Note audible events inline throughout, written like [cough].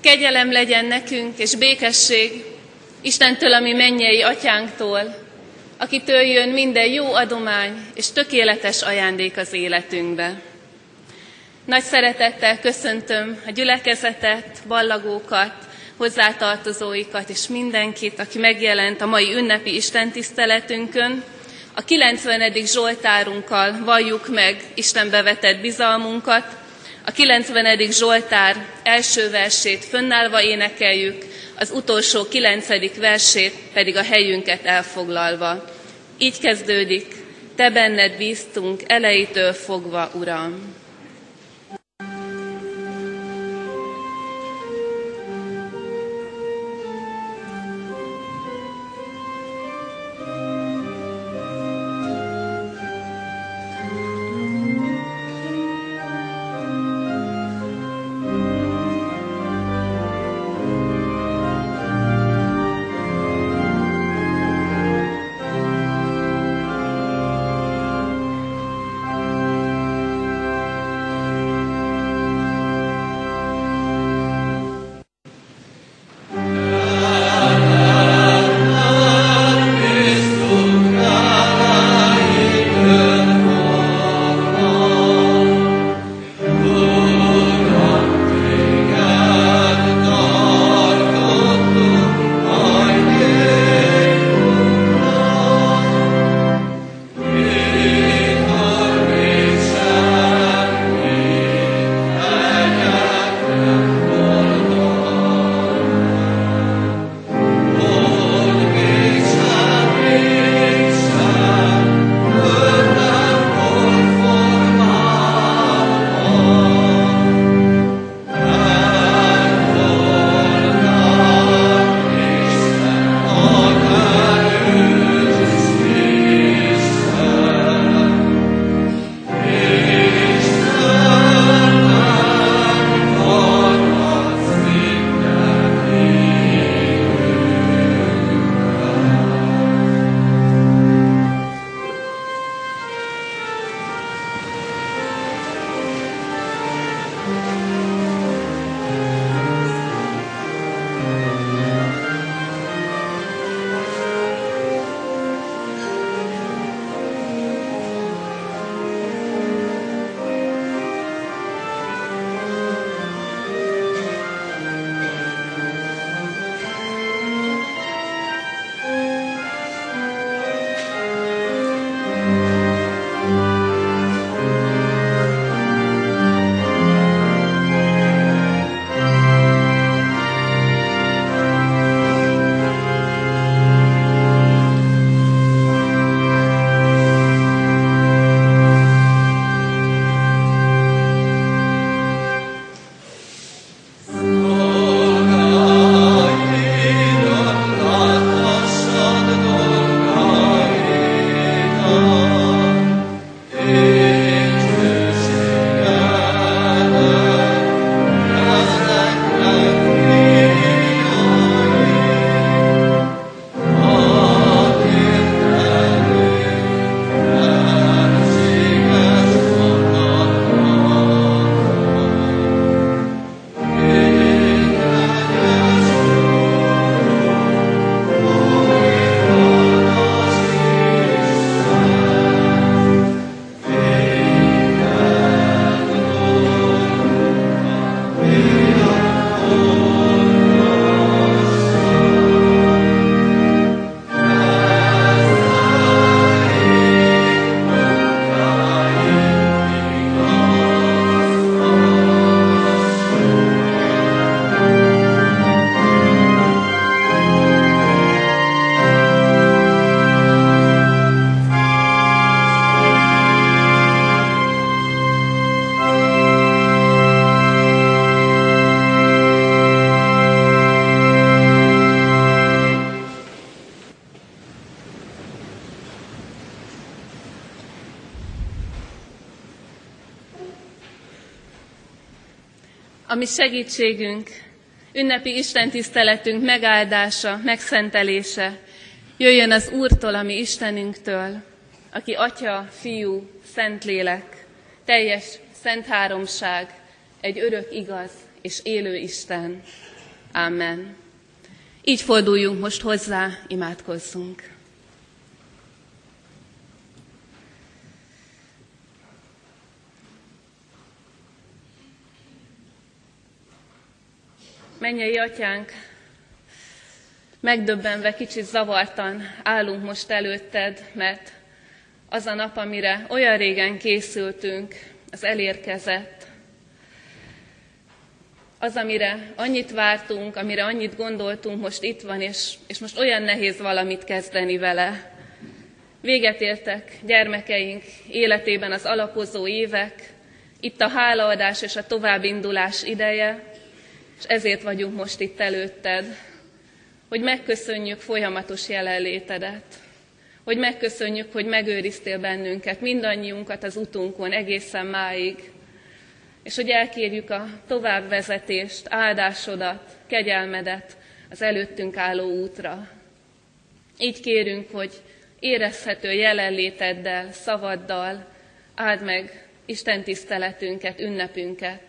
Kegyelem legyen nekünk, és békesség Istentől, ami mennyei atyánktól, akitől jön minden jó adomány és tökéletes ajándék az életünkbe. Nagy szeretettel köszöntöm a gyülekezetet, ballagókat, hozzátartozóikat és mindenkit, aki megjelent a mai ünnepi istentiszteletünkön. A 90. Zsoltárunkkal valljuk meg Isten bevetett bizalmunkat, a 90. Zsoltár első versét fönnállva énekeljük, az utolsó 9. versét pedig a helyünket elfoglalva. Így kezdődik, Te benned bíztunk elejétől fogva, Uram. Segítségünk, ünnepi Isten tiszteletünk megáldása, megszentelése, jöjjön az Úrtól, ami Istenünktől, aki Atya, Fiú, Szentlélek, teljes szent háromság, egy örök igaz és élő Isten. Amen. Így forduljunk most hozzá, imádkozzunk. Mennyei atyánk, megdöbbenve, kicsit zavartan állunk most előtted, mert az a nap, amire olyan régen készültünk, az elérkezett. Az, amire annyit vártunk, amire annyit gondoltunk, most itt van, és, és most olyan nehéz valamit kezdeni vele. Véget értek gyermekeink életében az alapozó évek, itt a hálaadás és a továbbindulás ideje, és ezért vagyunk most itt előtted, hogy megköszönjük folyamatos jelenlétedet, hogy megköszönjük, hogy megőriztél bennünket, mindannyiunkat az utunkon egészen máig, és hogy elkérjük a továbbvezetést, áldásodat, kegyelmedet az előttünk álló útra. Így kérünk, hogy érezhető jelenléteddel, szavaddal áld meg Isten tiszteletünket, ünnepünket.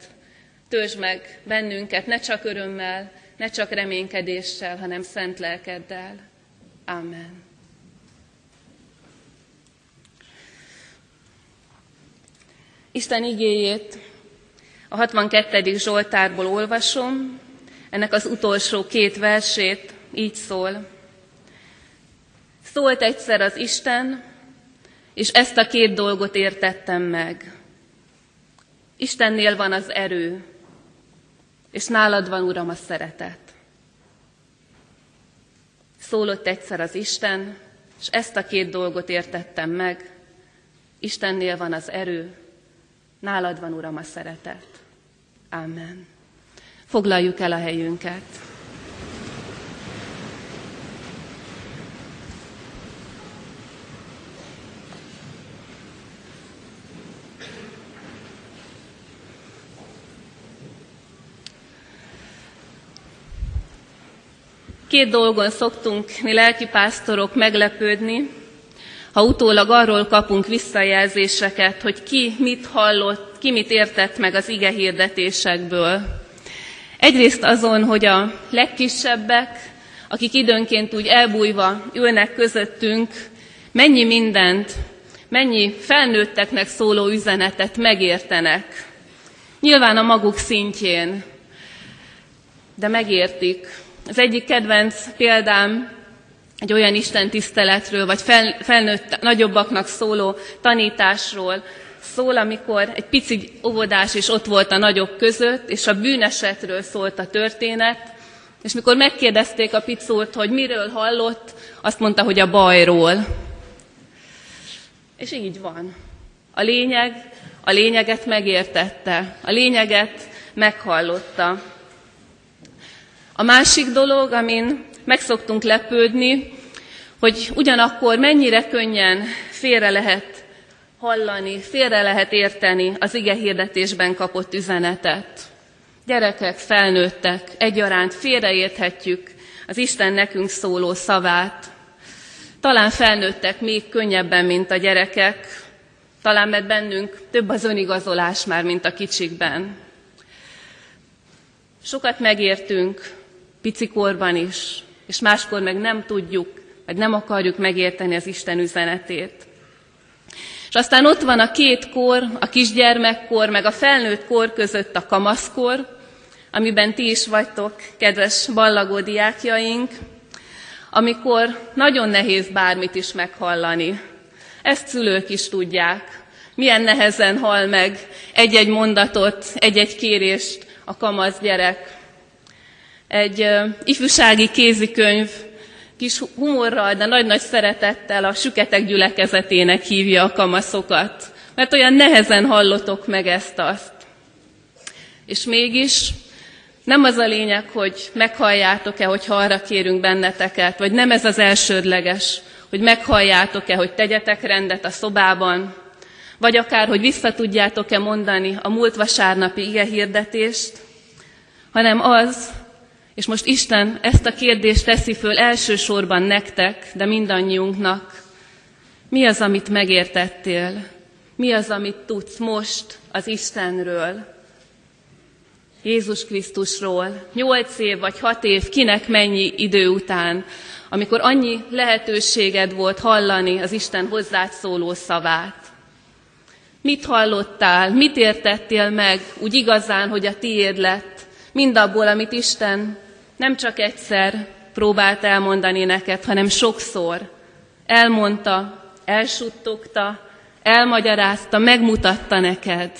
Töltsd meg bennünket ne csak örömmel, ne csak reménykedéssel, hanem szent lelkeddel. Amen. Isten igéjét a 62. Zsoltárból olvasom, ennek az utolsó két versét így szól. Szólt egyszer az Isten, és ezt a két dolgot értettem meg. Istennél van az erő, és nálad van, Uram, a szeretet. Szólott egyszer az Isten, és ezt a két dolgot értettem meg. Istennél van az erő, nálad van, Uram, a szeretet. Amen. Foglaljuk el a helyünket. Két dolgon szoktunk mi lelkipásztorok meglepődni, ha utólag arról kapunk visszajelzéseket, hogy ki mit hallott, ki mit értett meg az ige hirdetésekből. Egyrészt azon, hogy a legkisebbek, akik időnként úgy elbújva ülnek közöttünk, mennyi mindent, mennyi felnőtteknek szóló üzenetet megértenek. Nyilván a maguk szintjén, de megértik. Az egyik kedvenc példám egy olyan Isten tiszteletről, vagy fel, felnőtt nagyobbaknak szóló tanításról szól, amikor egy pici óvodás is ott volt a nagyok között, és a bűnesetről szólt a történet, és mikor megkérdezték a picót, hogy miről hallott, azt mondta, hogy a bajról. És így van. A lényeg, a lényeget megértette, a lényeget meghallotta. A másik dolog, amin meg szoktunk lepődni, hogy ugyanakkor mennyire könnyen félre lehet hallani, félre lehet érteni az ige hirdetésben kapott üzenetet. Gyerekek, felnőttek, egyaránt félreérthetjük az Isten nekünk szóló szavát. Talán felnőttek még könnyebben, mint a gyerekek, talán mert bennünk több az önigazolás már, mint a kicsikben. Sokat megértünk, picikorban is, és máskor meg nem tudjuk, vagy nem akarjuk megérteni az Isten üzenetét. És aztán ott van a két kor, a kisgyermekkor, meg a felnőtt kor között a kamaszkor, amiben ti is vagytok, kedves ballagó diákjaink, amikor nagyon nehéz bármit is meghallani. Ezt szülők is tudják. Milyen nehezen hall meg egy-egy mondatot, egy-egy kérést a kamasz gyerek egy ifjúsági kézikönyv kis humorral, de nagy-nagy szeretettel a süketek gyülekezetének hívja a kamaszokat, mert olyan nehezen hallotok meg ezt-azt. És mégis nem az a lényeg, hogy meghalljátok-e, hogy arra kérünk benneteket, vagy nem ez az elsődleges, hogy meghalljátok-e, hogy tegyetek rendet a szobában, vagy akár, hogy vissza tudjátok-e mondani a múlt vasárnapi ige hirdetést, hanem az, és most Isten ezt a kérdést teszi föl elsősorban nektek, de mindannyiunknak. Mi az, amit megértettél? Mi az, amit tudsz most az Istenről? Jézus Krisztusról, nyolc év vagy hat év, kinek mennyi idő után, amikor annyi lehetőséged volt hallani az Isten hozzád szóló szavát. Mit hallottál, mit értettél meg úgy igazán, hogy a tiéd lett, mindabból, amit Isten nem csak egyszer próbált elmondani neked, hanem sokszor elmondta, elsuttogta, elmagyarázta, megmutatta neked.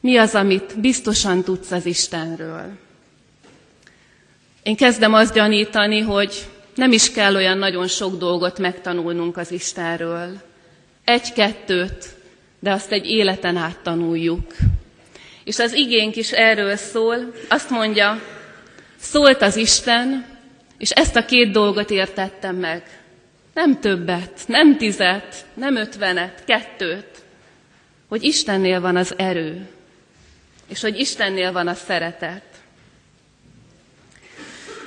Mi az, amit biztosan tudsz az Istenről? Én kezdem azt gyanítani, hogy nem is kell olyan nagyon sok dolgot megtanulnunk az Istenről. Egy-kettőt, de azt egy életen át tanuljuk. És az igénk is erről szól, azt mondja, szólt az Isten, és ezt a két dolgot értettem meg. Nem többet, nem tizet, nem ötvenet, kettőt, hogy Istennél van az erő, és hogy Istennél van a szeretet.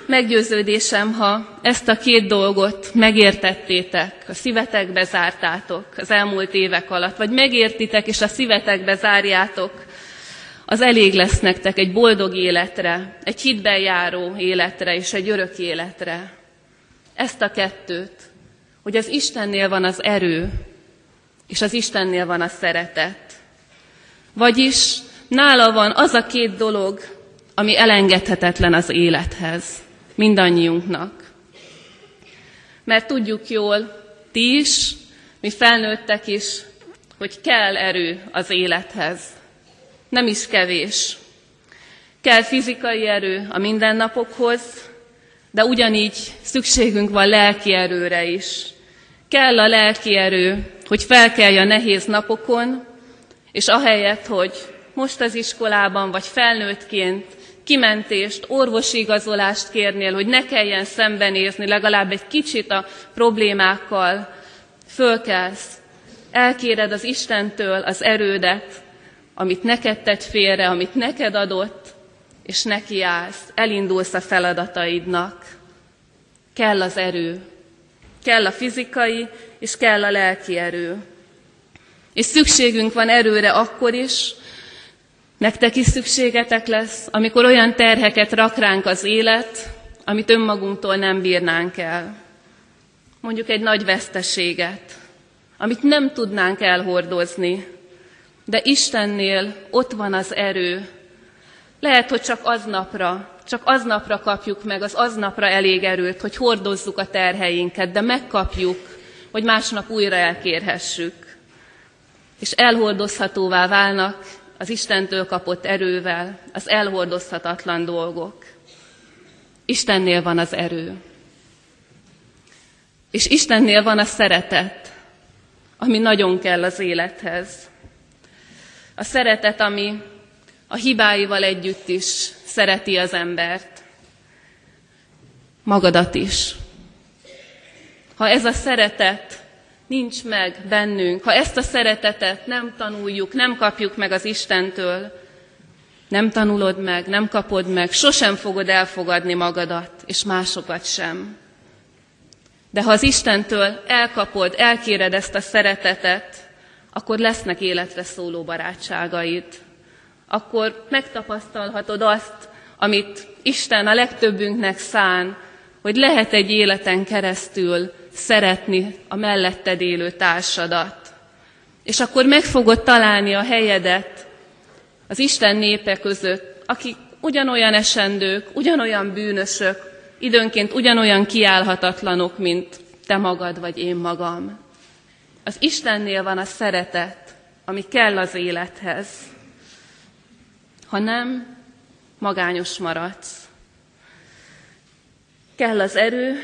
Meggyőződésem, ha ezt a két dolgot megértettétek, a szívetekbe zártátok az elmúlt évek alatt, vagy megértitek és a szívetekbe zárjátok, az elég lesz nektek egy boldog életre, egy hitben járó életre és egy örök életre. Ezt a kettőt, hogy az Istennél van az erő, és az Istennél van a szeretet. Vagyis nála van az a két dolog, ami elengedhetetlen az élethez, mindannyiunknak. Mert tudjuk jól, ti is, mi felnőttek is, hogy kell erő az élethez. Nem is kevés. Kell fizikai erő a mindennapokhoz, de ugyanígy szükségünk van lelki erőre is. Kell a lelki erő, hogy felkelj a nehéz napokon, és ahelyett, hogy most az iskolában vagy felnőttként kimentést, orvosi igazolást kérnél, hogy ne kelljen szembenézni legalább egy kicsit a problémákkal, fölkelsz, elkéred az Istentől az erődet, amit neked tett félre, amit neked adott, és nekiállsz, elindulsz a feladataidnak. Kell az erő, Kell a fizikai, és kell a lelki erő. És szükségünk van erőre akkor is, nektek is szükségetek lesz, amikor olyan terheket rak ránk az élet, amit önmagunktól nem bírnánk el. Mondjuk egy nagy veszteséget, amit nem tudnánk elhordozni, de Istennél ott van az erő. Lehet, hogy csak aznapra, csak aznapra kapjuk meg, az aznapra elég erőt, hogy hordozzuk a terheinket, de megkapjuk, hogy másnap újra elkérhessük. És elhordozhatóvá válnak az Istentől kapott erővel az elhordozhatatlan dolgok. Istennél van az erő. És Istennél van a szeretet, ami nagyon kell az élethez. A szeretet, ami a hibáival együtt is szereti az embert. Magadat is. Ha ez a szeretet nincs meg bennünk, ha ezt a szeretetet nem tanuljuk, nem kapjuk meg az Istentől, nem tanulod meg, nem kapod meg, sosem fogod elfogadni magadat, és másokat sem. De ha az Istentől elkapod, elkéred ezt a szeretetet, akkor lesznek életre szóló barátságaid akkor megtapasztalhatod azt, amit Isten a legtöbbünknek szán, hogy lehet egy életen keresztül szeretni a melletted élő társadat. És akkor meg fogod találni a helyedet az Isten népe között, akik ugyanolyan esendők, ugyanolyan bűnösök, időnként ugyanolyan kiállhatatlanok, mint te magad vagy én magam. Az Istennél van a szeretet, ami kell az élethez. Ha nem, magányos maradsz. Kell az erő,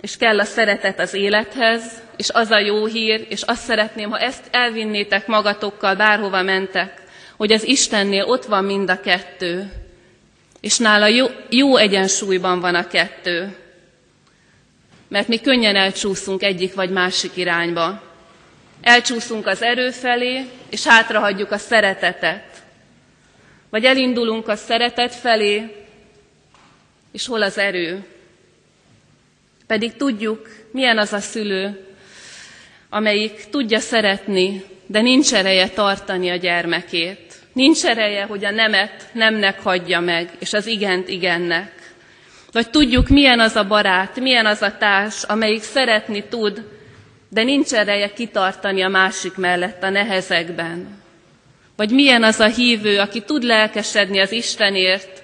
és kell a szeretet az élethez, és az a jó hír, és azt szeretném, ha ezt elvinnétek magatokkal, bárhova mentek, hogy az Istennél ott van mind a kettő, és nála jó, jó egyensúlyban van a kettő. Mert mi könnyen elcsúszunk egyik vagy másik irányba. Elcsúszunk az erő felé, és hátrahagyjuk a szeretetet. Vagy elindulunk a szeretet felé, és hol az erő. Pedig tudjuk, milyen az a szülő, amelyik tudja szeretni, de nincs ereje tartani a gyermekét. Nincs ereje, hogy a nemet nemnek hagyja meg, és az igent igennek. Vagy tudjuk, milyen az a barát, milyen az a társ, amelyik szeretni tud, de nincs ereje kitartani a másik mellett a nehezekben. Vagy milyen az a hívő, aki tud lelkesedni az Istenért,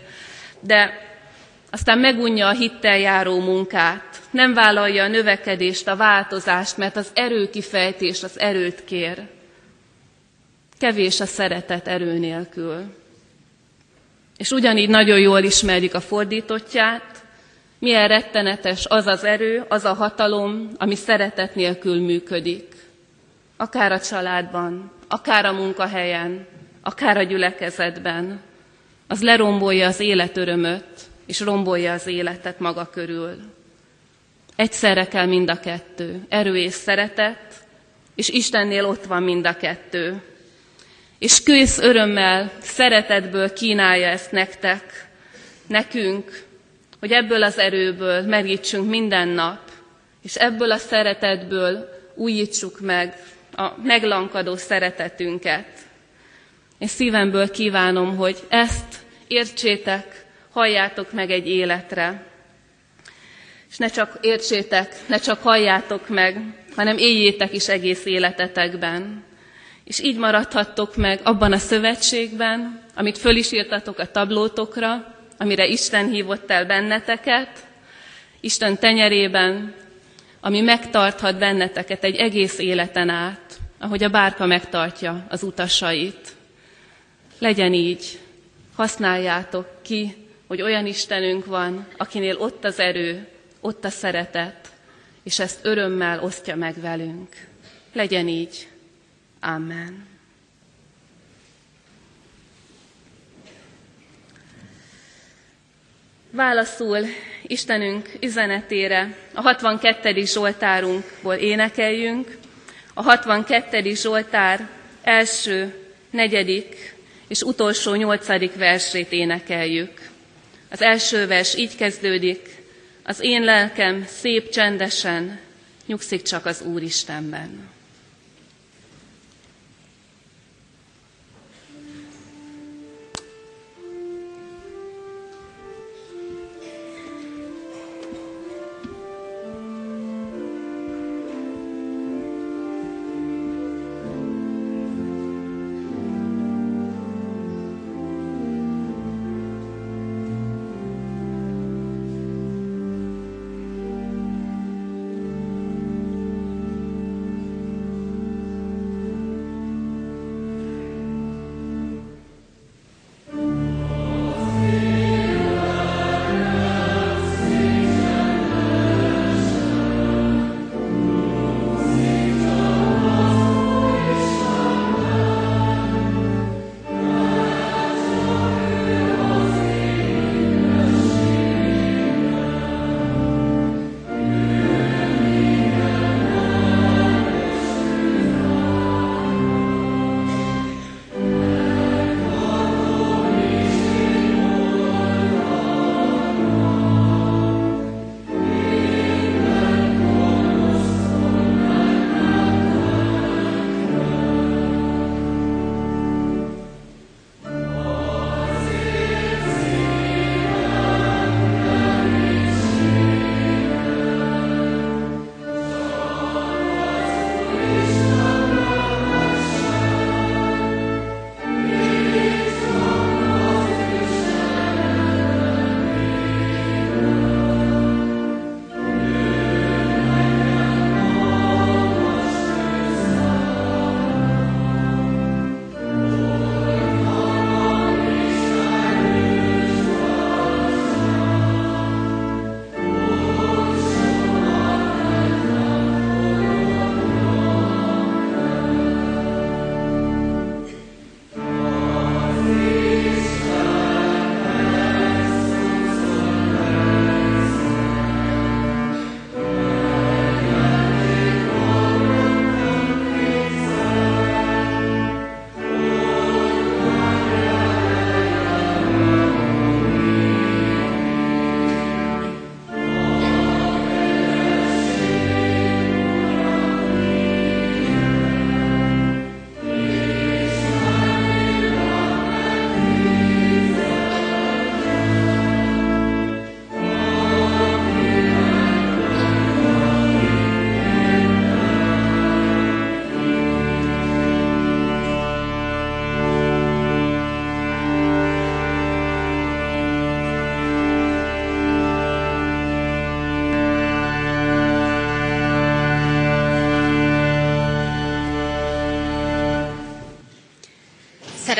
de aztán megunja a hittel járó munkát, nem vállalja a növekedést, a változást, mert az erőkifejtés az erőt kér. Kevés a szeretet erő nélkül. És ugyanígy nagyon jól ismerjük a fordítottját, milyen rettenetes az az erő, az a hatalom, ami szeretet nélkül működik. Akár a családban, akár a munkahelyen, akár a gyülekezetben. Az lerombolja az életörömöt, és rombolja az életet maga körül. Egyszerre kell mind a kettő, erő és szeretet, és Istennél ott van mind a kettő. És kész örömmel, szeretetből kínálja ezt nektek, nekünk, hogy ebből az erőből merítsünk minden nap, és ebből a szeretetből újítsuk meg a meglankadó szeretetünket. És szívemből kívánom, hogy ezt értsétek, halljátok meg egy életre. És ne csak értsétek, ne csak halljátok meg, hanem éljétek is egész életetekben. És így maradhattok meg abban a szövetségben, amit föl is írtatok a tablótokra, amire Isten hívott el benneteket, Isten tenyerében, ami megtarthat benneteket egy egész életen át, ahogy a bárka megtartja az utasait. Legyen így, használjátok ki, hogy olyan Istenünk van, akinél ott az erő, ott a szeretet, és ezt örömmel osztja meg velünk. Legyen így. Amen. Válaszul Istenünk üzenetére a 62. Zsoltárunkból énekeljünk. A 62. Zsoltár első, negyedik és utolsó nyolcadik versét énekeljük. Az első vers így kezdődik, az én lelkem szép csendesen nyugszik csak az Úristenben.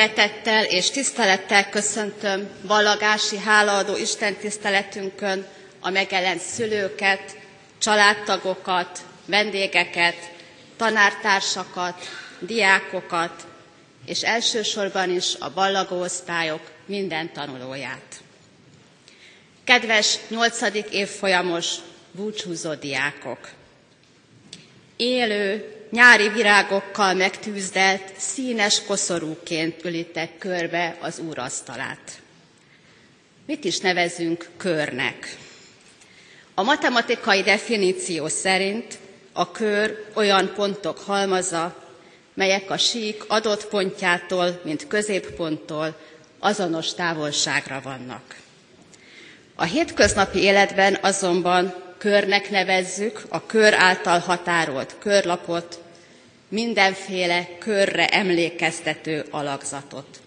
Szeretettel és tisztelettel köszöntöm vallagási hálaadó Isten tiszteletünkön a megjelent szülőket, családtagokat, vendégeket, tanártársakat, diákokat, és elsősorban is a ballagó osztályok minden tanulóját. Kedves nyolcadik évfolyamos búcsúzó diákok! Élő, nyári virágokkal megtűzdelt, színes koszorúként ülitek körbe az úrasztalát. Mit is nevezünk körnek? A matematikai definíció szerint a kör olyan pontok halmaza, melyek a sík adott pontjától, mint középponttól azonos távolságra vannak. A hétköznapi életben azonban körnek nevezzük a kör által határolt körlapot, mindenféle körre emlékeztető alakzatot.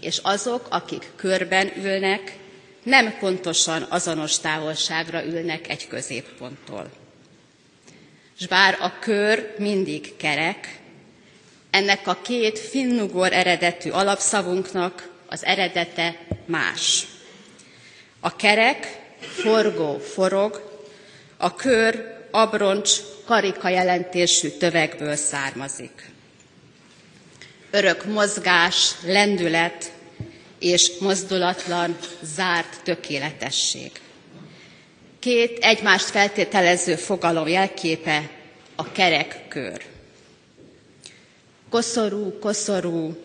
És azok, akik körben ülnek, nem pontosan azonos távolságra ülnek egy középponttól. S bár a kör mindig kerek, ennek a két finnugor eredetű alapszavunknak az eredete más. A kerek forgó, forog, a kör abroncs, karika jelentésű tövegből származik. Örök mozgás, lendület és mozdulatlan, zárt tökéletesség. Két egymást feltételező fogalom jelképe a kerek kör. Koszorú, koszorú,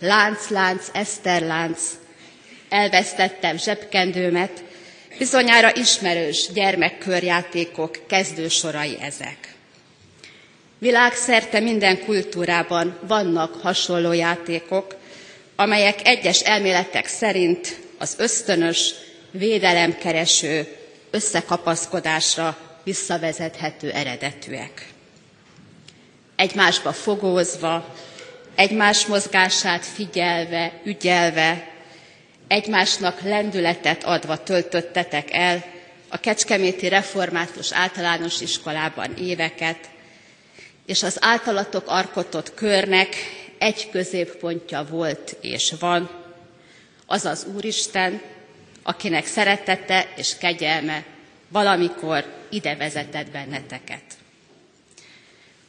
lánc, lánc, eszterlánc, elvesztettem zsebkendőmet, Bizonyára ismerős gyermekkörjátékok kezdősorai ezek. Világszerte minden kultúrában vannak hasonló játékok, amelyek egyes elméletek szerint az ösztönös, védelemkereső összekapaszkodásra visszavezethető eredetűek. Egymásba fogózva, egymás mozgását figyelve, ügyelve, egymásnak lendületet adva töltöttetek el a Kecskeméti Református Általános Iskolában éveket, és az általatok arkotott körnek egy középpontja volt és van, az az Úristen, akinek szeretete és kegyelme valamikor ide vezetett benneteket.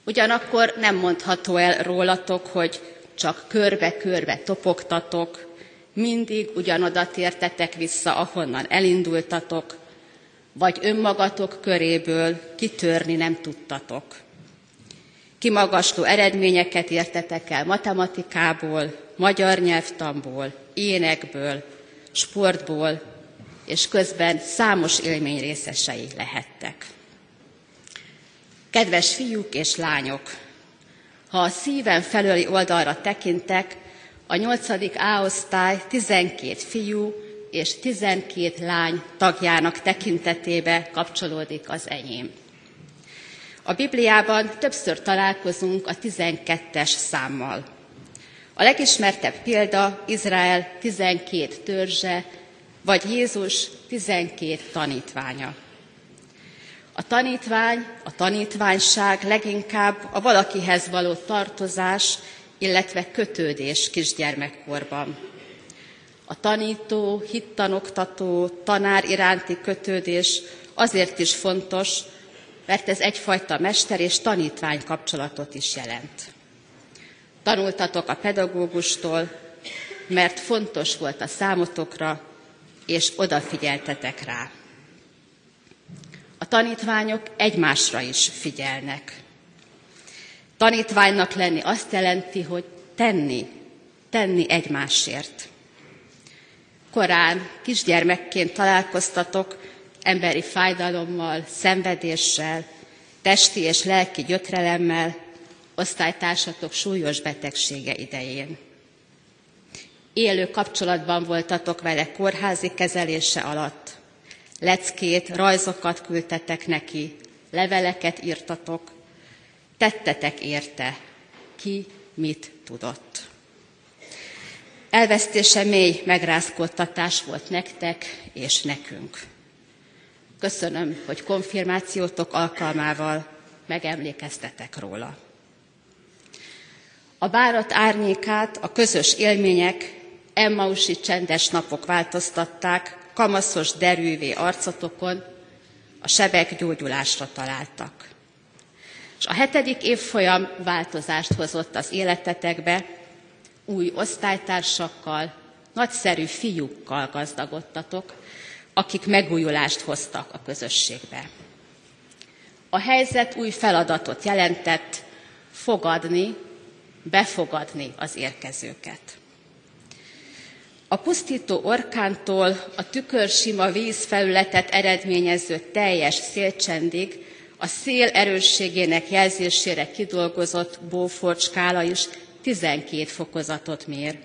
Ugyanakkor nem mondható el rólatok, hogy csak körbe-körbe topogtatok, mindig ugyanoda tértetek vissza, ahonnan elindultatok, vagy önmagatok köréből kitörni nem tudtatok. Kimagasló eredményeket értetek el matematikából, magyar nyelvtamból, énekből, sportból, és közben számos élmény részesei lehettek. Kedves fiúk és lányok, ha a szívem felőli oldalra tekintek, a nyolcadik A-osztály 12 fiú és 12 lány tagjának tekintetébe kapcsolódik az enyém. A Bibliában többször találkozunk a 12-es számmal. A legismertebb példa Izrael 12 törzse, vagy Jézus 12 tanítványa. A tanítvány, a tanítványság leginkább a valakihez való tartozás illetve kötődés kisgyermekkorban. A tanító, hittanoktató, tanár iránti kötődés azért is fontos, mert ez egyfajta mester és tanítvány kapcsolatot is jelent. Tanultatok a pedagógustól, mert fontos volt a számotokra, és odafigyeltetek rá. A tanítványok egymásra is figyelnek. Tanítványnak lenni azt jelenti, hogy tenni, tenni egymásért. Korán kisgyermekként találkoztatok emberi fájdalommal, szenvedéssel, testi és lelki gyötrelemmel, osztálytársatok súlyos betegsége idején. Élő kapcsolatban voltatok vele kórházi kezelése alatt. Leckét, rajzokat küldtetek neki, leveleket írtatok, tettetek érte, ki mit tudott. Elvesztése mély megrázkódtatás volt nektek és nekünk. Köszönöm, hogy konfirmációtok alkalmával megemlékeztetek róla. A bárat árnyékát a közös élmények, Emmausi csendes napok változtatták, kamaszos derűvé arcotokon, a sebek gyógyulásra találtak. És a hetedik évfolyam változást hozott az életetekbe, új osztálytársakkal, nagyszerű fiúkkal gazdagodtatok, akik megújulást hoztak a közösségbe. A helyzet új feladatot jelentett, fogadni, befogadni az érkezőket. A pusztító orkántól a tükörsima vízfelületet eredményező teljes szélcsendig a szél erősségének jelzésére kidolgozott Beaufort skála is 12 fokozatot mér.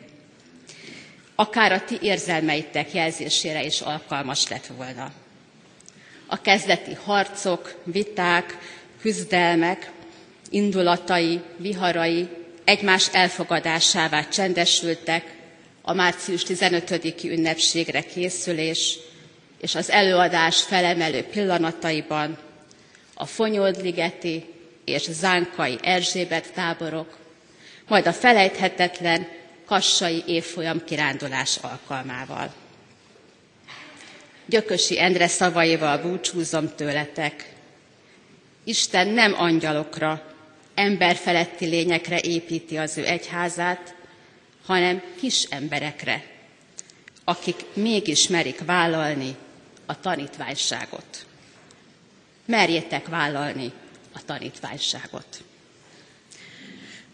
Akár a ti érzelmeitek jelzésére is alkalmas lett volna. A kezdeti harcok, viták, küzdelmek, indulatai, viharai egymás elfogadásává csendesültek, a március 15-i ünnepségre készülés és az előadás felemelő pillanataiban a Fonyódligeti és Zánkai Erzsébet táborok, majd a felejthetetlen kassai évfolyam kirándulás alkalmával. Gyökösi Endre szavaival búcsúzom tőletek. Isten nem angyalokra, emberfeletti lényekre építi az ő egyházát, hanem kis emberekre, akik mégis merik vállalni a tanítványságot. Merjétek vállalni a tanítványságot.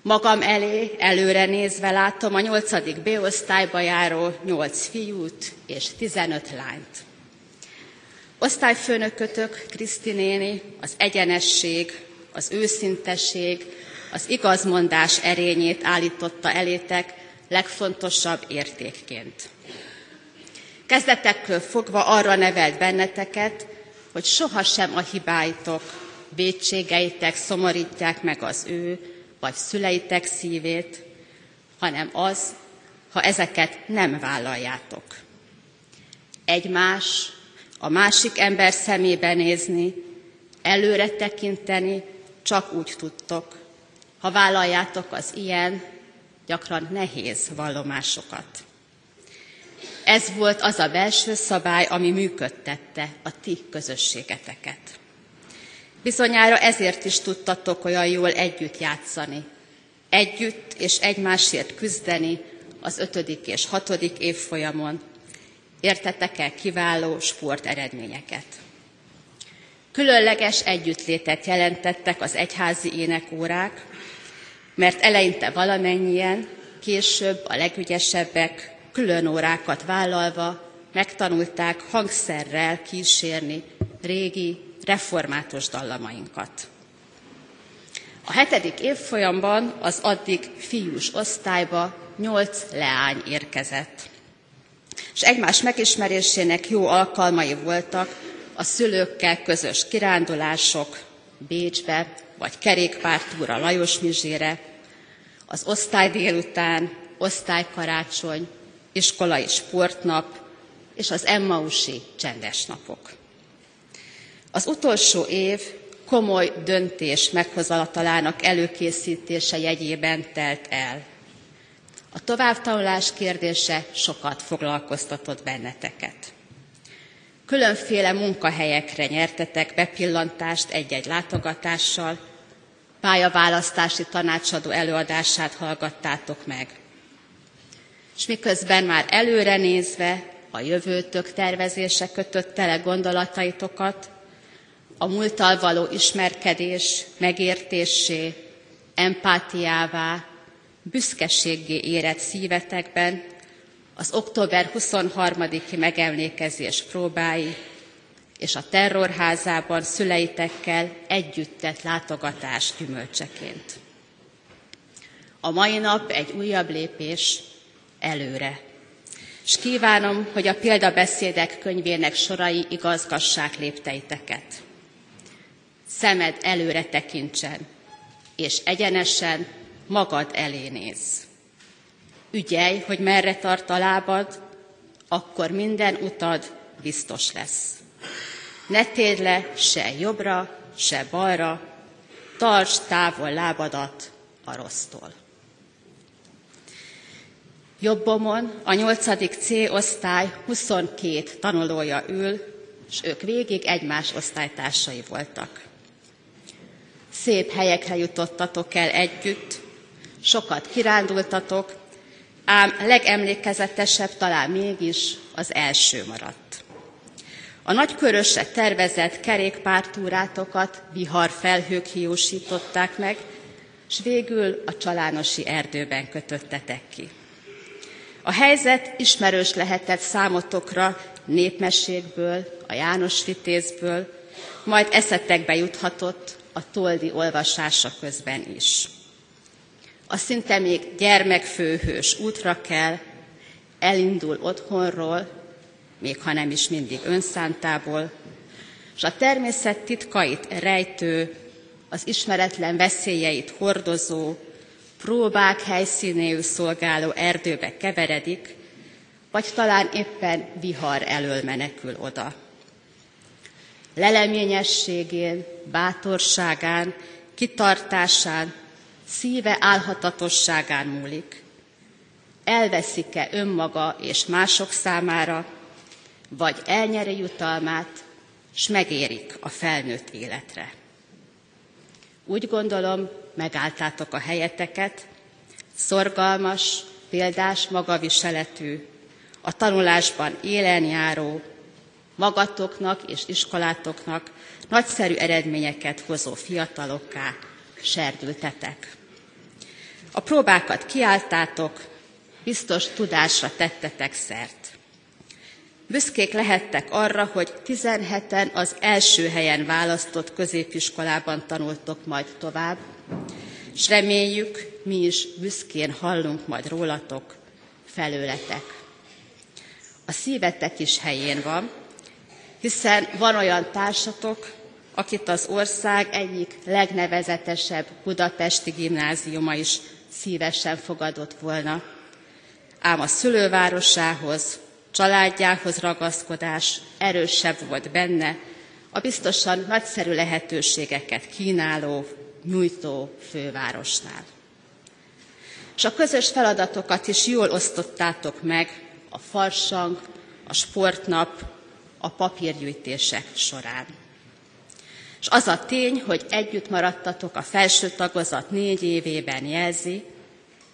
Magam elé előre nézve látom a nyolcadik B-osztályba járó nyolc fiút és tizenöt lányt. Osztályfőnökötök, Kriszti néni, az egyenesség, az őszintesség, az igazmondás erényét állította elétek legfontosabb értékként. Kezdetekkől fogva arra nevelt benneteket, hogy sohasem a hibáitok, védségeitek szomorítják meg az ő vagy szüleitek szívét, hanem az, ha ezeket nem vállaljátok. Egymás, a másik ember szemébe nézni, előre tekinteni, csak úgy tudtok, ha vállaljátok az ilyen, gyakran nehéz vallomásokat. Ez volt az a belső szabály, ami működtette a ti közösségeteket. Bizonyára ezért is tudtatok olyan jól együtt játszani, együtt és egymásért küzdeni az ötödik és hatodik évfolyamon. Értetek el kiváló sport eredményeket. Különleges együttlétet jelentettek az egyházi énekórák, mert eleinte valamennyien, később a legügyesebbek külön órákat vállalva megtanulták hangszerrel kísérni régi református dallamainkat. A hetedik évfolyamban az addig fiús osztályba nyolc leány érkezett. És egymás megismerésének jó alkalmai voltak a szülőkkel közös kirándulások Bécsbe, vagy kerékpártúra Lajos Mizsére, az osztály délután, osztálykarácsony, iskolai sportnap és az Emmausi csendes napok. Az utolsó év komoly döntés meghozatalának előkészítése jegyében telt el. A továbbtanulás kérdése sokat foglalkoztatott benneteket. Különféle munkahelyekre nyertetek bepillantást egy-egy látogatással, pályaválasztási tanácsadó előadását hallgattátok meg. És miközben már előre nézve a jövőtök tervezése kötött tele gondolataitokat, a múlttal való ismerkedés megértésé, empátiává, büszkeséggé érett szívetekben az október 23-i megemlékezés próbái és a terrorházában szüleitekkel együtt látogatás gyümölcseként. A mai nap egy újabb lépés előre. És kívánom, hogy a példabeszédek könyvének sorai igazgassák lépteiteket. Szemed előre tekintsen, és egyenesen magad elé néz. Ügyelj, hogy merre tart a lábad, akkor minden utad biztos lesz. Ne térd le se jobbra, se balra, tartsd távol lábadat a rossztól. Jobbomon a 8. C osztály 22 tanulója ül, és ők végig egymás osztálytársai voltak. Szép helyekre jutottatok el együtt, sokat kirándultatok, ám legemlékezetesebb talán mégis az első maradt. A nagykörösre tervezett kerékpártúrátokat vihar felhők hiúsították meg, s végül a csalánosi erdőben kötöttetek ki. A helyzet ismerős lehetett számotokra népmesékből, a János Vitézből, majd eszetekbe juthatott a toldi olvasása közben is. A szinte még gyermekfőhős útra kell, elindul otthonról, még ha nem is mindig önszántából, és a természet titkait rejtő, az ismeretlen veszélyeit hordozó, próbák helyszínéül szolgáló erdőbe keveredik, vagy talán éppen vihar elől menekül oda. Leleményességén, bátorságán, kitartásán, szíve álhatatosságán múlik. Elveszik-e önmaga és mások számára, vagy elnyeri jutalmát, s megérik a felnőtt életre. Úgy gondolom, megálltátok a helyeteket, szorgalmas, példás magaviseletű, a tanulásban élen járó, magatoknak és iskolátoknak nagyszerű eredményeket hozó fiatalokká serdültetek. A próbákat kiálltátok, biztos tudásra tettetek szert. Büszkék lehettek arra, hogy 17-en az első helyen választott középiskolában tanultok majd tovább, és reméljük, mi is büszkén hallunk majd rólatok, felőletek. A szívetek is helyén van, hiszen van olyan társatok, akit az ország egyik legnevezetesebb budapesti gimnáziuma is szívesen fogadott volna. Ám a szülővárosához, családjához ragaszkodás erősebb volt benne, a biztosan nagyszerű lehetőségeket kínáló, nyújtó fővárosnál. És a közös feladatokat is jól osztottátok meg a farsang, a sportnap, a papírgyűjtések során. És az a tény, hogy együtt maradtatok a felső tagozat négy évében jelzi,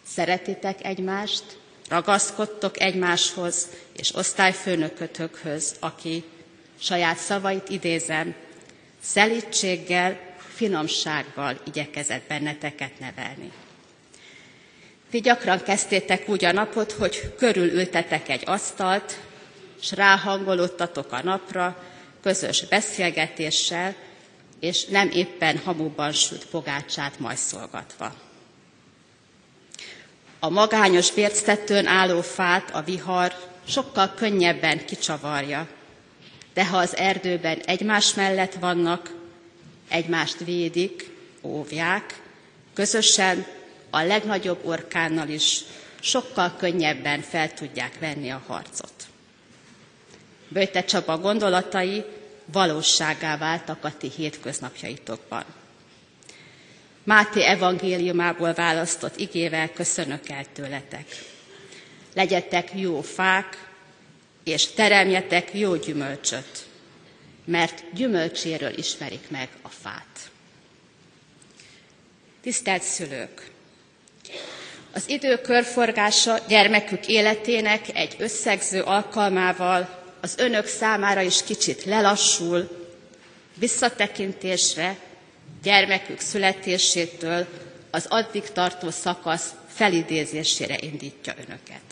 szeretitek egymást, ragaszkodtok egymáshoz és osztályfőnökötökhöz, aki saját szavait idézem, szelítséggel, finomsággal igyekezett benneteket nevelni. Ti gyakran kezdtétek úgy a napot, hogy körülültetek egy asztalt, s ráhangolódtatok a napra, közös beszélgetéssel, és nem éppen hamuban sült pogácsát majszolgatva. A magányos bérctetőn álló fát a vihar sokkal könnyebben kicsavarja, de ha az erdőben egymás mellett vannak, egymást védik, óvják, közösen a legnagyobb orkánnal is sokkal könnyebben fel tudják venni a harcot. Böjte Csaba gondolatai valóságá váltak a ti hétköznapjaitokban. Máté evangéliumából választott igével köszönök el tőletek. Legyetek jó fák, és teremjetek jó gyümölcsöt, mert gyümölcséről ismerik meg a fát. Tisztelt szülők! Az idő körforgása gyermekük életének egy összegző alkalmával az önök számára is kicsit lelassul, visszatekintésre, gyermekük születésétől az addig tartó szakasz felidézésére indítja önöket.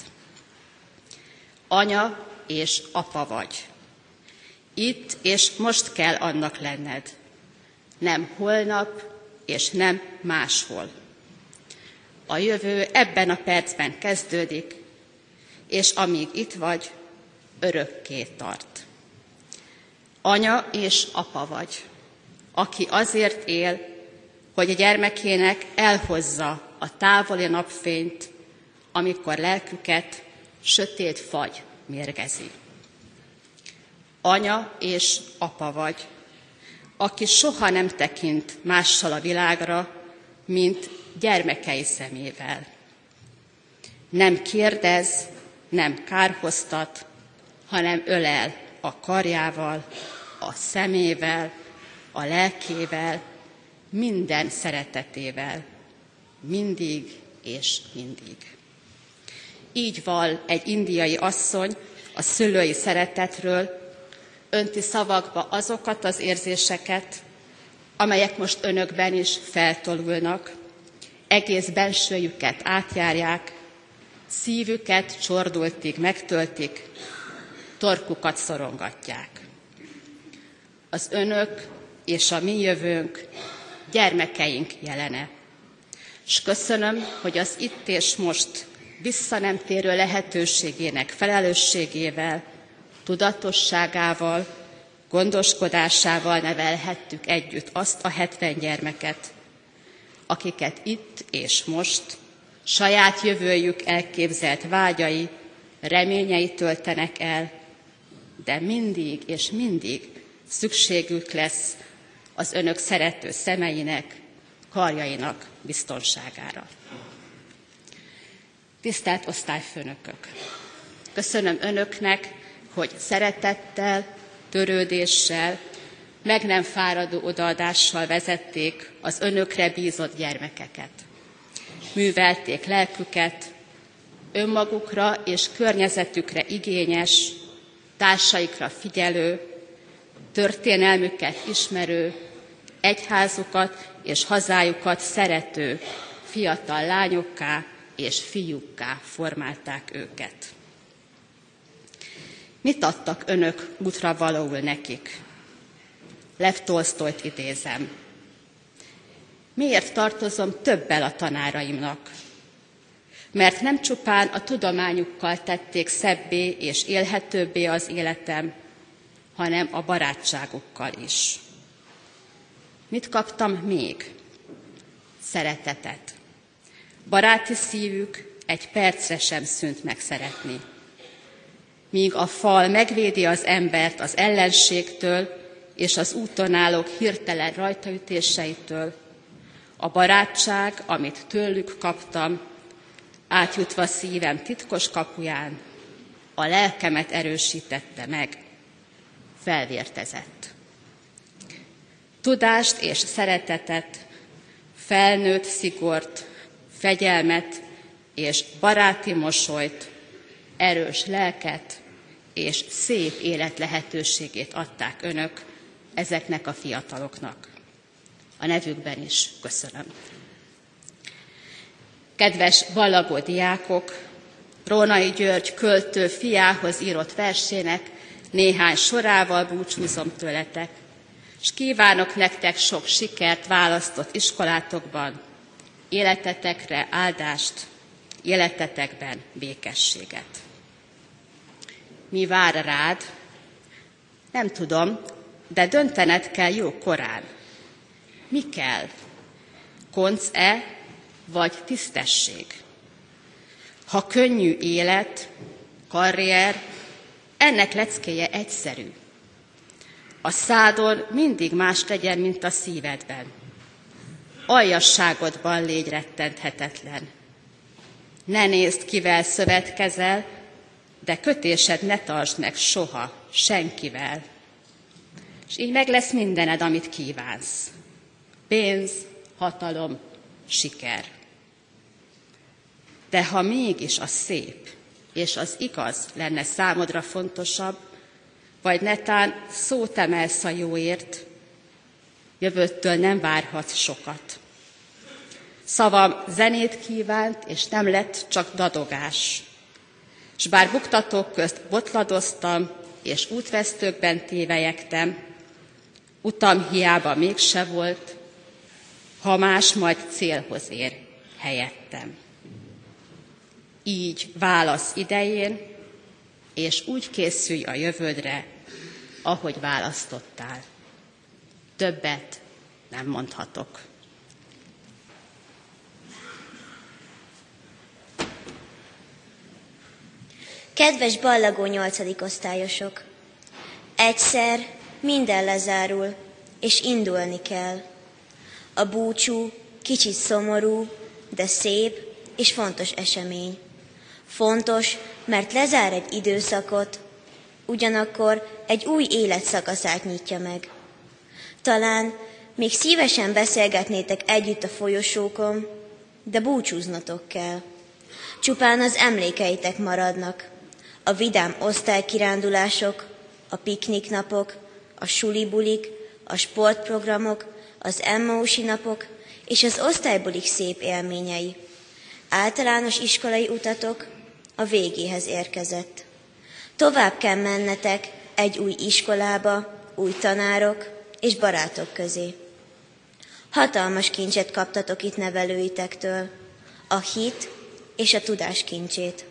Anya és apa vagy. Itt és most kell annak lenned. Nem holnap, és nem máshol. A jövő ebben a percben kezdődik, és amíg itt vagy, örökké tart. Anya és apa vagy, aki azért él, hogy a gyermekének elhozza a távoli napfényt, amikor lelküket sötét fagy mérgezi. Anya és apa vagy, aki soha nem tekint mással a világra, mint gyermekei szemével. Nem kérdez, nem kárhoztat, hanem ölel a karjával, a szemével, a lelkével, minden szeretetével, mindig és mindig. Így val egy indiai asszony a szülői szeretetről, önti szavakba azokat az érzéseket, amelyek most önökben is feltolulnak, egész bensőjüket átjárják, szívüket csordultig megtöltik, torkukat szorongatják. Az önök és a mi jövőnk gyermekeink jelene. És köszönöm, hogy az itt és most vissza nem térő lehetőségének felelősségével, tudatosságával, gondoskodásával nevelhettük együtt azt a hetven gyermeket, akiket itt és most saját jövőjük elképzelt vágyai, reményei töltenek el, de mindig és mindig szükségük lesz az önök szerető szemeinek, karjainak biztonságára. Tisztelt osztályfőnökök! Köszönöm önöknek, hogy szeretettel, törődéssel, meg nem fáradó odaadással vezették az önökre bízott gyermekeket. Művelték lelküket, önmagukra és környezetükre igényes, társaikra figyelő, történelmüket ismerő, egyházukat és hazájukat szerető fiatal lányokká és fiúkká formálták őket. Mit adtak önök útra valóul nekik? Lev Tolstoyt idézem. Miért tartozom többel a tanáraimnak? Mert nem csupán a tudományukkal tették szebbé és élhetőbbé az életem, hanem a barátságukkal is. Mit kaptam még? Szeretetet. Baráti szívük egy percre sem szűnt meg szeretni. Míg a fal megvédi az embert az ellenségtől és az úton állók hirtelen rajtaütéseitől, a barátság, amit tőlük kaptam, átjutva szívem titkos kapuján, a lelkemet erősítette meg, felvértezett. Tudást és szeretetet, felnőtt szigort, fegyelmet és baráti mosolyt, erős lelket és szép élet lehetőségét adták önök ezeknek a fiataloknak. A nevükben is köszönöm. Kedves ballagó diákok, Rónai György költő fiához írott versének néhány sorával búcsúzom tőletek, és kívánok nektek sok sikert választott iskolátokban, életetekre áldást, életetekben békességet. Mi vár rád? Nem tudom, de döntened kell jó korán. Mi kell? Konc-e, vagy tisztesség? Ha könnyű élet, karrier, ennek leckéje egyszerű. A szádon mindig más legyen, mint a szívedben. Aljasságodban légy rettenthetetlen. Ne nézd, kivel szövetkezel, de kötésed ne tartsd meg soha, senkivel. És így meg lesz mindened, amit kívánsz. Pénz, hatalom, siker. De ha mégis a szép és az igaz lenne számodra fontosabb, vagy netán szót emelsz a jóért, jövőttől nem várhatsz sokat. Szavam zenét kívánt, és nem lett csak dadogás. S bár buktatók közt botladoztam, és útvesztőkben tévejektem, utam hiába mégse volt, ha más majd célhoz ér helyettem. Így válasz idején, és úgy készülj a jövődre, ahogy választottál. Többet nem mondhatok. Kedves ballagó nyolcadik osztályosok! Egyszer minden lezárul, és indulni kell. A búcsú kicsit szomorú, de szép és fontos esemény. Fontos, mert lezár egy időszakot, ugyanakkor egy új életszakaszát nyitja meg. Talán még szívesen beszélgetnétek együtt a folyosókon, de búcsúznatok kell. Csupán az emlékeitek maradnak. A vidám osztálykirándulások, a pikniknapok, a sulibulik, a sportprogramok, az Emmausi napok és az osztálybulik szép élményei. Általános iskolai utatok a végéhez érkezett. Tovább kell mennetek egy új iskolába, új tanárok és barátok közé. Hatalmas kincset kaptatok itt nevelőitektől, a hit és a tudás kincsét.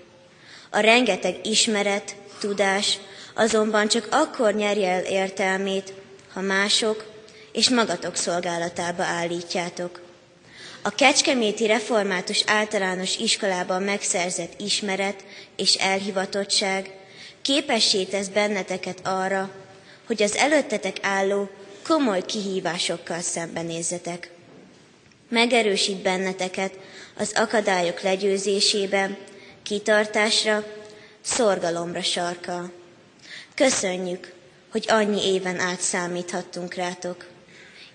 A rengeteg ismeret, tudás azonban csak akkor nyerje el értelmét, ha mások és magatok szolgálatába állítjátok. A Kecskeméti Református Általános Iskolában megszerzett ismeret és elhivatottság képessé tesz benneteket arra, hogy az előttetek álló komoly kihívásokkal szembenézzetek. Megerősít benneteket az akadályok legyőzésében, kitartásra, szorgalomra sarkal. Köszönjük, hogy annyi éven át számíthattunk rátok.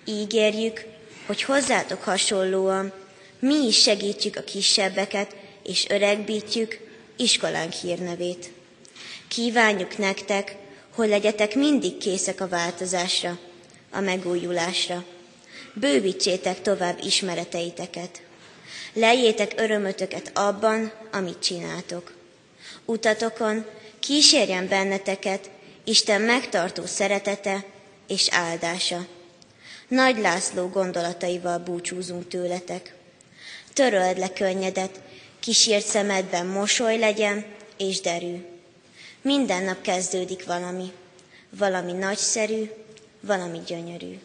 Ígérjük, hogy hozzátok hasonlóan mi is segítjük a kisebbeket, és öregbítjük iskolánk hírnevét. Kívánjuk nektek, hogy legyetek mindig készek a változásra, a megújulásra. Bővítsétek tovább ismereteiteket. Lejjétek örömötöket abban, amit csináltok. Utatokon kísérjen benneteket Isten megtartó szeretete és áldása. Nagy László gondolataival búcsúzunk tőletek. Töröld le könnyedet, kísért szemedben mosoly legyen és derű. Minden nap kezdődik valami. Valami nagyszerű, valami gyönyörű.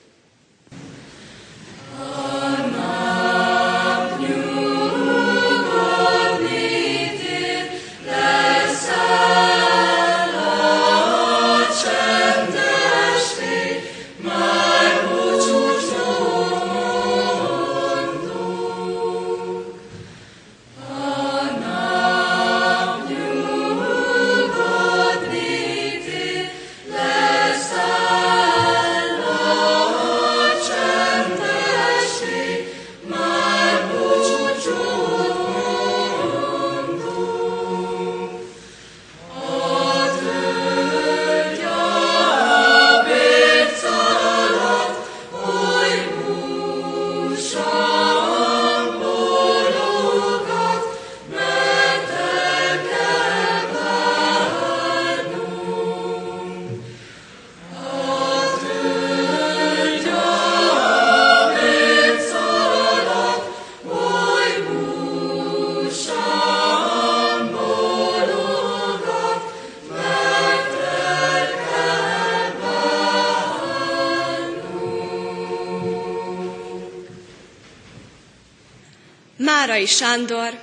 Márai Sándor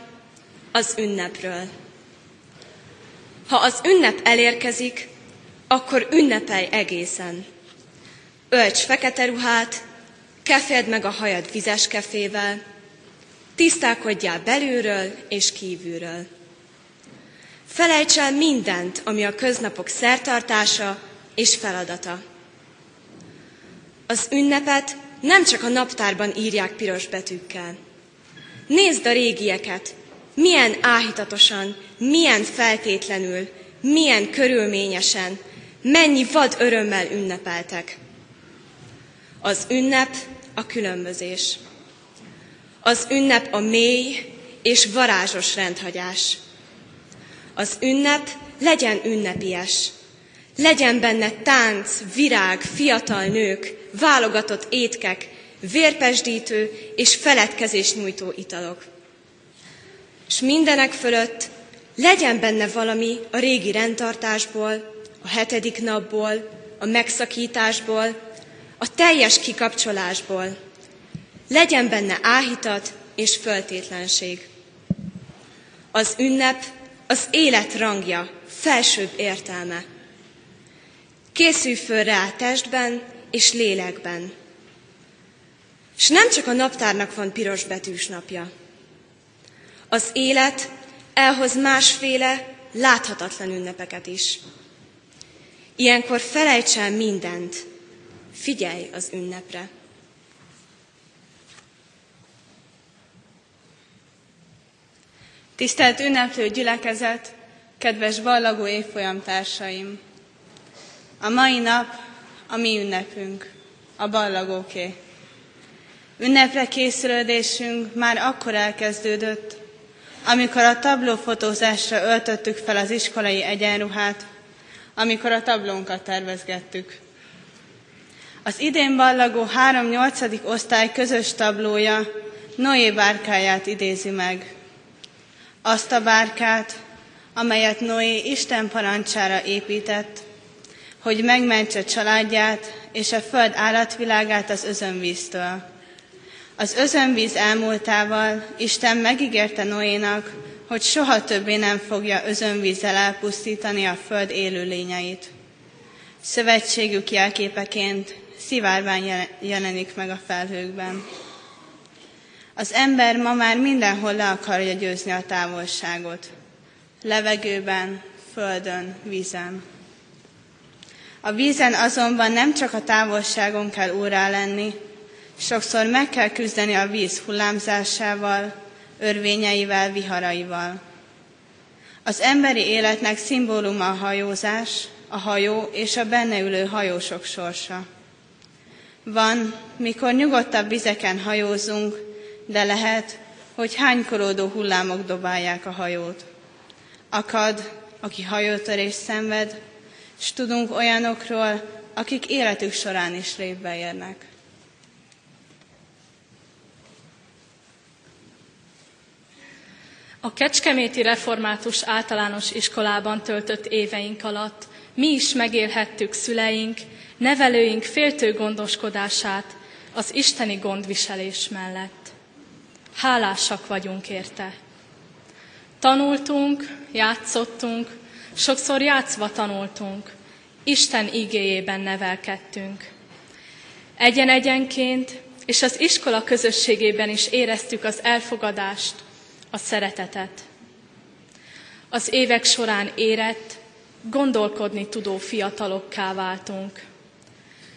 az ünnepről. Ha az ünnep elérkezik, akkor ünnepelj egészen. Ölts fekete ruhát, keféld meg a hajad vizes kefével, tisztálkodjál belülről és kívülről. Felejts el mindent, ami a köznapok szertartása és feladata. Az ünnepet nem csak a naptárban írják piros betűkkel, Nézd a régieket, milyen áhítatosan, milyen feltétlenül, milyen körülményesen, mennyi vad örömmel ünnepeltek. Az ünnep a különbözés. Az ünnep a mély és varázsos rendhagyás. Az ünnep legyen ünnepies. Legyen benne tánc, virág, fiatal nők, válogatott étkek, vérpesdítő és feledkezés nyújtó italok. És mindenek fölött legyen benne valami a régi rendtartásból, a hetedik napból, a megszakításból, a teljes kikapcsolásból. Legyen benne áhítat és föltétlenség. Az ünnep az élet rangja, felsőbb értelme. Készülj föl rá testben és lélekben. És nem csak a naptárnak van piros betűs napja. Az élet elhoz másféle, láthatatlan ünnepeket is. Ilyenkor felejts el mindent, figyelj az ünnepre. Tisztelt ünneplő gyülekezet, kedves ballagó évfolyam társaim! A mai nap a mi ünnepünk, a ballagóké. Ünnepre készülődésünk már akkor elkezdődött, amikor a tablófotózásra öltöttük fel az iskolai egyenruhát, amikor a tablónkat tervezgettük. Az idén ballagó 3-8. osztály közös tablója Noé bárkáját idézi meg. Azt a bárkát, amelyet Noé Isten parancsára épített, hogy megmentse családját és a föld állatvilágát az özönvíztől. Az özönvíz elmúltával Isten megígérte Noénak, hogy soha többé nem fogja özönvízzel elpusztítani a föld élőlényeit. Szövetségük jelképeként szivárvány jelenik meg a felhőkben. Az ember ma már mindenhol le akarja győzni a távolságot. Levegőben, földön, vízen. A vízen azonban nem csak a távolságon kell órá lenni, sokszor meg kell küzdeni a víz hullámzásával, örvényeivel, viharaival. Az emberi életnek szimbóluma a hajózás, a hajó és a benne ülő hajósok sorsa. Van, mikor nyugodtabb vizeken hajózunk, de lehet, hogy hánykolódó hullámok dobálják a hajót. Akad, aki hajótörés szenved, és tudunk olyanokról, akik életük során is révbe érnek. A Kecskeméti Református Általános Iskolában töltött éveink alatt mi is megélhettük szüleink, nevelőink féltő gondoskodását az isteni gondviselés mellett. Hálásak vagyunk érte. Tanultunk, játszottunk, sokszor játszva tanultunk, Isten igéjében nevelkedtünk. Egyen-egyenként és az iskola közösségében is éreztük az elfogadást, a szeretetet. Az évek során érett, gondolkodni tudó fiatalokká váltunk.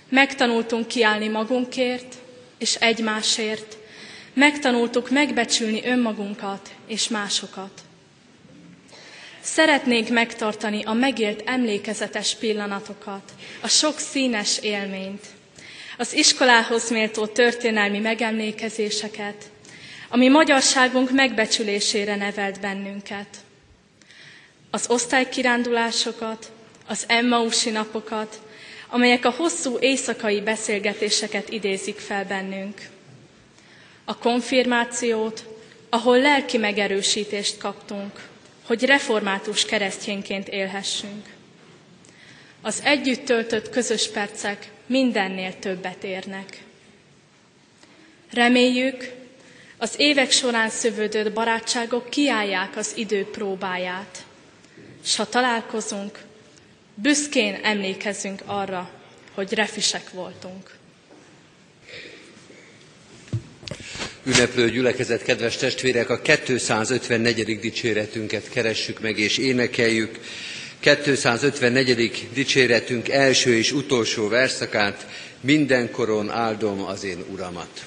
Megtanultunk kiállni magunkért és egymásért, megtanultuk megbecsülni önmagunkat és másokat. Szeretnénk megtartani a megélt emlékezetes pillanatokat, a sok színes élményt, az iskolához méltó történelmi megemlékezéseket, ami magyarságunk megbecsülésére nevelt bennünket. Az osztálykirándulásokat, az Emmausi napokat, amelyek a hosszú éjszakai beszélgetéseket idézik fel bennünk. A konfirmációt, ahol lelki megerősítést kaptunk, hogy református keresztényként élhessünk. Az együtt töltött közös percek mindennél többet érnek. Reméljük, az évek során szövődött barátságok kiállják az idő próbáját, s ha találkozunk, büszkén emlékezzünk arra, hogy refisek voltunk. Ünneplő gyülekezet, kedves testvérek, a 254. dicséretünket keressük meg és énekeljük. 254. dicséretünk első és utolsó verszakát, mindenkoron áldom az én Uramat.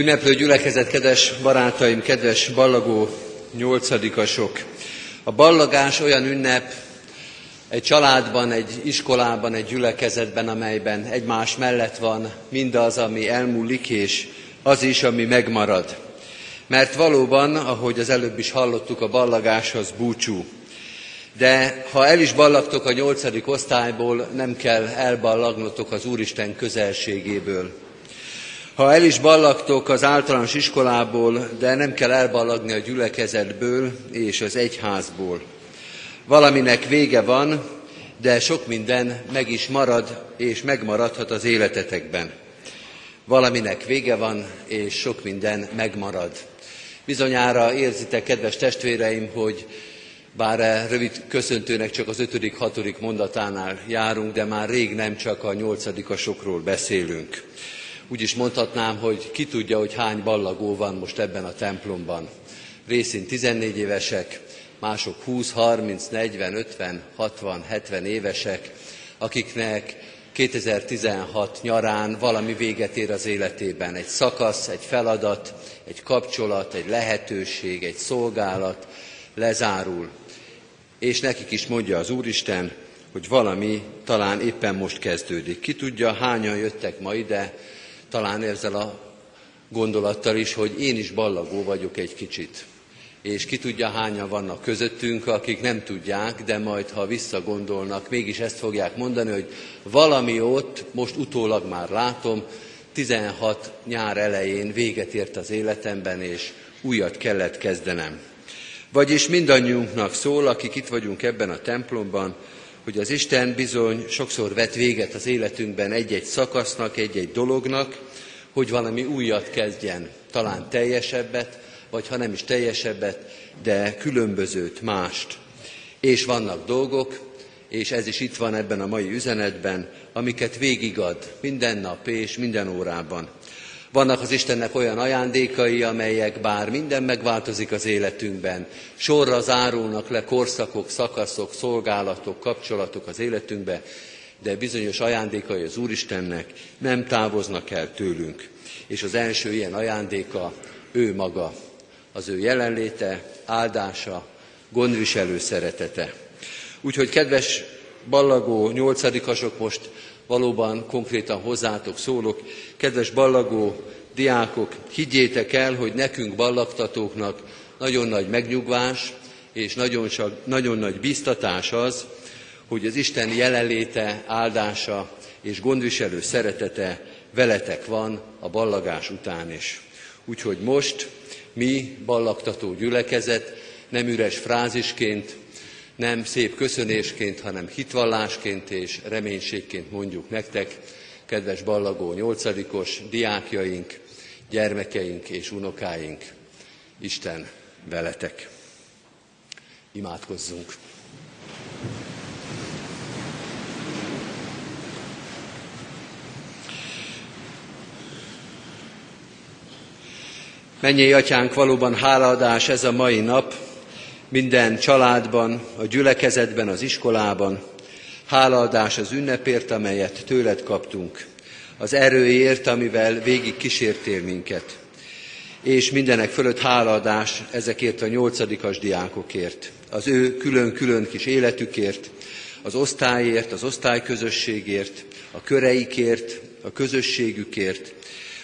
Ünneplő gyülekezet, kedves barátaim, kedves ballagó nyolcadikasok! A ballagás olyan ünnep egy családban, egy iskolában, egy gyülekezetben, amelyben egymás mellett van mindaz, ami elmúlik, és az is, ami megmarad. Mert valóban, ahogy az előbb is hallottuk, a ballagás az búcsú. De ha el is ballagtok a nyolcadik osztályból, nem kell elballagnotok az Úristen közelségéből. Ha el is ballagtok az általános iskolából, de nem kell elballagni a gyülekezetből és az egyházból. Valaminek vége van, de sok minden meg is marad és megmaradhat az életetekben. Valaminek vége van, és sok minden megmarad. Bizonyára érzitek, kedves testvéreim, hogy bár rövid köszöntőnek csak az ötödik, hatodik mondatánál járunk, de már rég nem csak a nyolcadikasokról beszélünk. Úgy is mondhatnám, hogy ki tudja, hogy hány ballagó van most ebben a templomban. Részint 14 évesek, mások 20, 30, 40, 50, 60, 70 évesek, akiknek 2016 nyarán valami véget ér az életében. Egy szakasz, egy feladat, egy kapcsolat, egy lehetőség, egy szolgálat lezárul. És nekik is mondja az Úristen, hogy valami talán éppen most kezdődik. Ki tudja, hányan jöttek ma ide, talán ezzel a gondolattal is, hogy én is ballagó vagyok egy kicsit. És ki tudja, hányan vannak közöttünk, akik nem tudják, de majd, ha visszagondolnak, mégis ezt fogják mondani, hogy valami ott, most utólag már látom, 16 nyár elején véget ért az életemben, és újat kellett kezdenem. Vagyis mindannyiunknak szól, akik itt vagyunk ebben a templomban, hogy az Isten bizony sokszor vet véget az életünkben egy-egy szakasznak, egy-egy dolognak, hogy valami újat kezdjen, talán teljesebbet, vagy ha nem is teljesebbet, de különbözőt, mást. És vannak dolgok, és ez is itt van ebben a mai üzenetben, amiket végigad minden nap és minden órában. Vannak az Istennek olyan ajándékai, amelyek bár minden megváltozik az életünkben, sorra zárulnak le korszakok, szakaszok, szolgálatok, kapcsolatok az életünkbe, de bizonyos ajándékai az Úristennek nem távoznak el tőlünk. És az első ilyen ajándéka ő maga, az ő jelenléte, áldása, gondviselő szeretete. Úgyhogy kedves ballagó nyolcadikasok, most valóban konkrétan hozzátok szólok. Kedves ballagó diákok, higgyétek el, hogy nekünk ballagtatóknak nagyon nagy megnyugvás és nagyon, nagyon nagy biztatás az, hogy az Isten jelenléte, áldása és gondviselő szeretete veletek van a ballagás után is. Úgyhogy most mi, ballagtató gyülekezet, nem üres frázisként, nem szép köszönésként, hanem hitvallásként és reménységként mondjuk nektek, kedves ballagó nyolcadikos diákjaink, gyermekeink és unokáink, Isten veletek. Imádkozzunk! Mennyi atyánk, valóban hálaadás ez a mai nap, minden családban, a gyülekezetben, az iskolában. Hálaadás az ünnepért, amelyet tőled kaptunk, az erőért, amivel végig kísértél minket. És mindenek fölött hálaadás ezekért a nyolcadikas diákokért, az ő külön-külön kis életükért, az osztályért, az osztályközösségért, a köreikért, a közösségükért,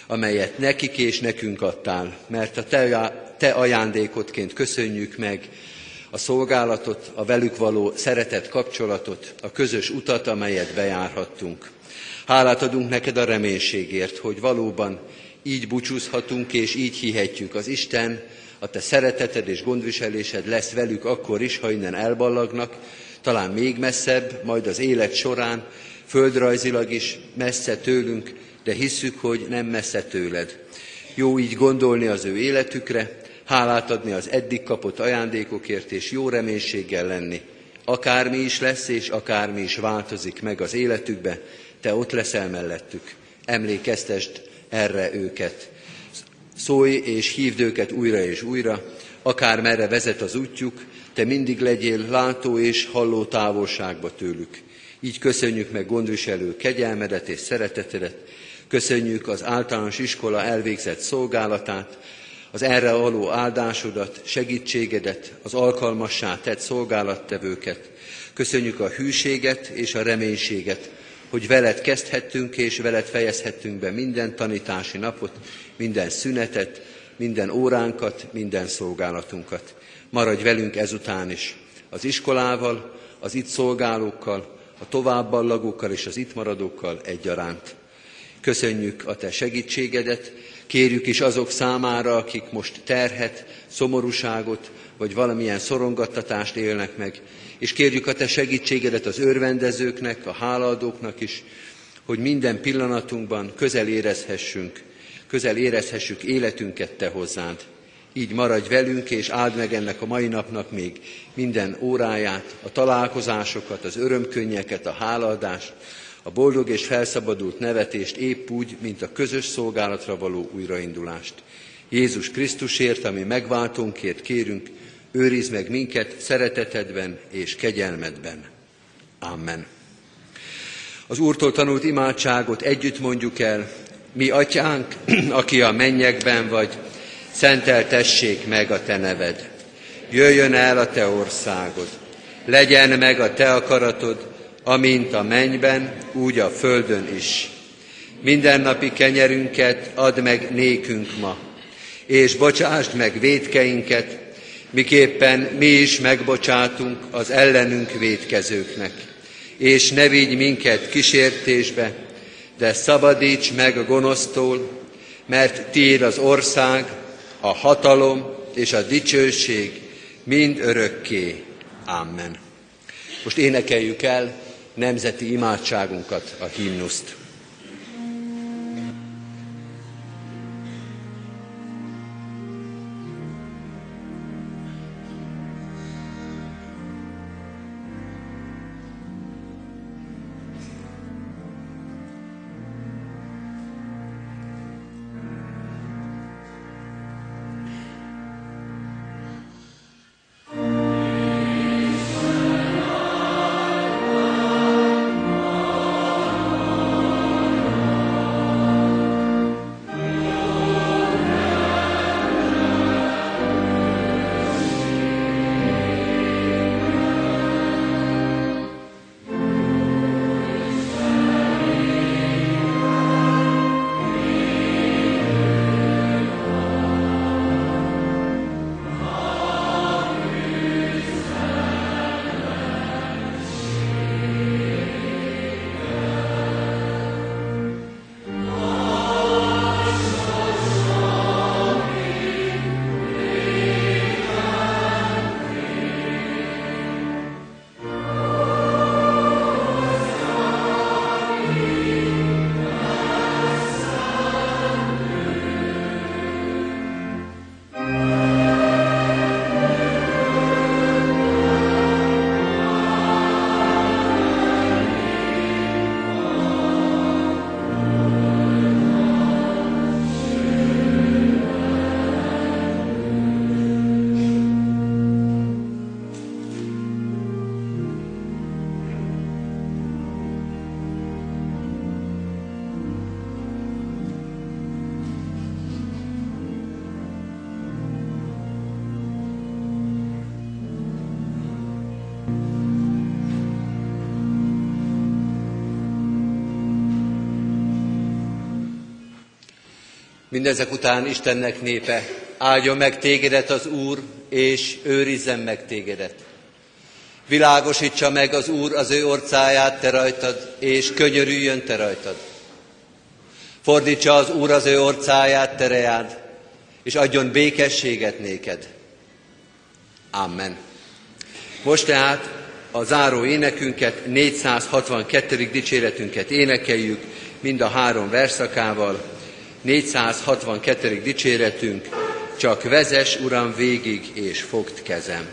amelyet nekik és nekünk adtál, mert a te, te ajándékotként köszönjük meg a szolgálatot, a velük való szeretett kapcsolatot, a közös utat, amelyet bejárhattunk. Hálát adunk neked a reménységért, hogy valóban így búcsúzhatunk, és így hihetjük. Az Isten, a te szereteted és gondviselésed lesz velük akkor is, ha innen elballagnak, talán még messzebb, majd az élet során, földrajzilag is messze tőlünk, de hisszük, hogy nem messze tőled. Jó így gondolni az ő életükre, hálát adni az eddig kapott ajándékokért, és jó reménységgel lenni. Akármi is lesz, és akármi is változik meg az életükbe, te ott leszel mellettük. Emlékeztest erre őket. Szólj és hívd őket újra és újra, akár merre vezet az útjuk, te mindig legyél látó és halló távolságba tőlük. Így köszönjük meg gondviselő kegyelmedet és szeretetedet, Köszönjük az általános iskola elvégzett szolgálatát, az erre való áldásodat, segítségedet, az alkalmassá tett szolgálattevőket. Köszönjük a hűséget és a reménységet, hogy veled kezdhettünk és veled fejezhettünk be minden tanítási napot, minden szünetet, minden óránkat, minden szolgálatunkat. Maradj velünk ezután is, az iskolával, az itt szolgálókkal, a továbballagókkal és az itt maradókkal egyaránt. Köszönjük a Te segítségedet, kérjük is azok számára, akik most terhet, szomorúságot, vagy valamilyen szorongattatást élnek meg, és kérjük a Te segítségedet az örvendezőknek, a hálaadóknak is, hogy minden pillanatunkban közel érezhessünk, közel érezhessük életünket Te hozzád. Így maradj velünk, és áld meg ennek a mai napnak még minden óráját, a találkozásokat, az örömkönnyeket, a hálaadást, a boldog és felszabadult nevetést épp úgy, mint a közös szolgálatra való újraindulást. Jézus Krisztusért, ami megváltónkért kérünk, őrizd meg minket szeretetedben és kegyelmedben. Amen. Az Úrtól tanult imádságot együtt mondjuk el, mi atyánk, [clears throat] aki a mennyekben vagy, szenteltessék meg a te neved. Jöjjön el a te országod, legyen meg a te akaratod, amint a mennyben, úgy a földön is. Mindennapi kenyerünket add meg nékünk ma, és bocsásd meg védkeinket, miképpen mi is megbocsátunk az ellenünk védkezőknek. És ne vigy minket kísértésbe, de szabadíts meg a gonosztól, mert tiéd az ország, a hatalom és a dicsőség mind örökké. Amen. Most énekeljük el nemzeti imádságunkat, a himnuszt. Mindezek után Istennek népe, áldjon meg tégedet az Úr, és őrizzen meg tégedet. Világosítsa meg az Úr az ő orcáját te rajtad, és könyörüljön te rajtad. Fordítsa az Úr az ő orcáját te reád, és adjon békességet néked. Amen. Most tehát a záró énekünket, 462. dicséretünket énekeljük, mind a három verszakával. 462. dicséretünk, csak vezes, Uram, végig, és fogd kezem.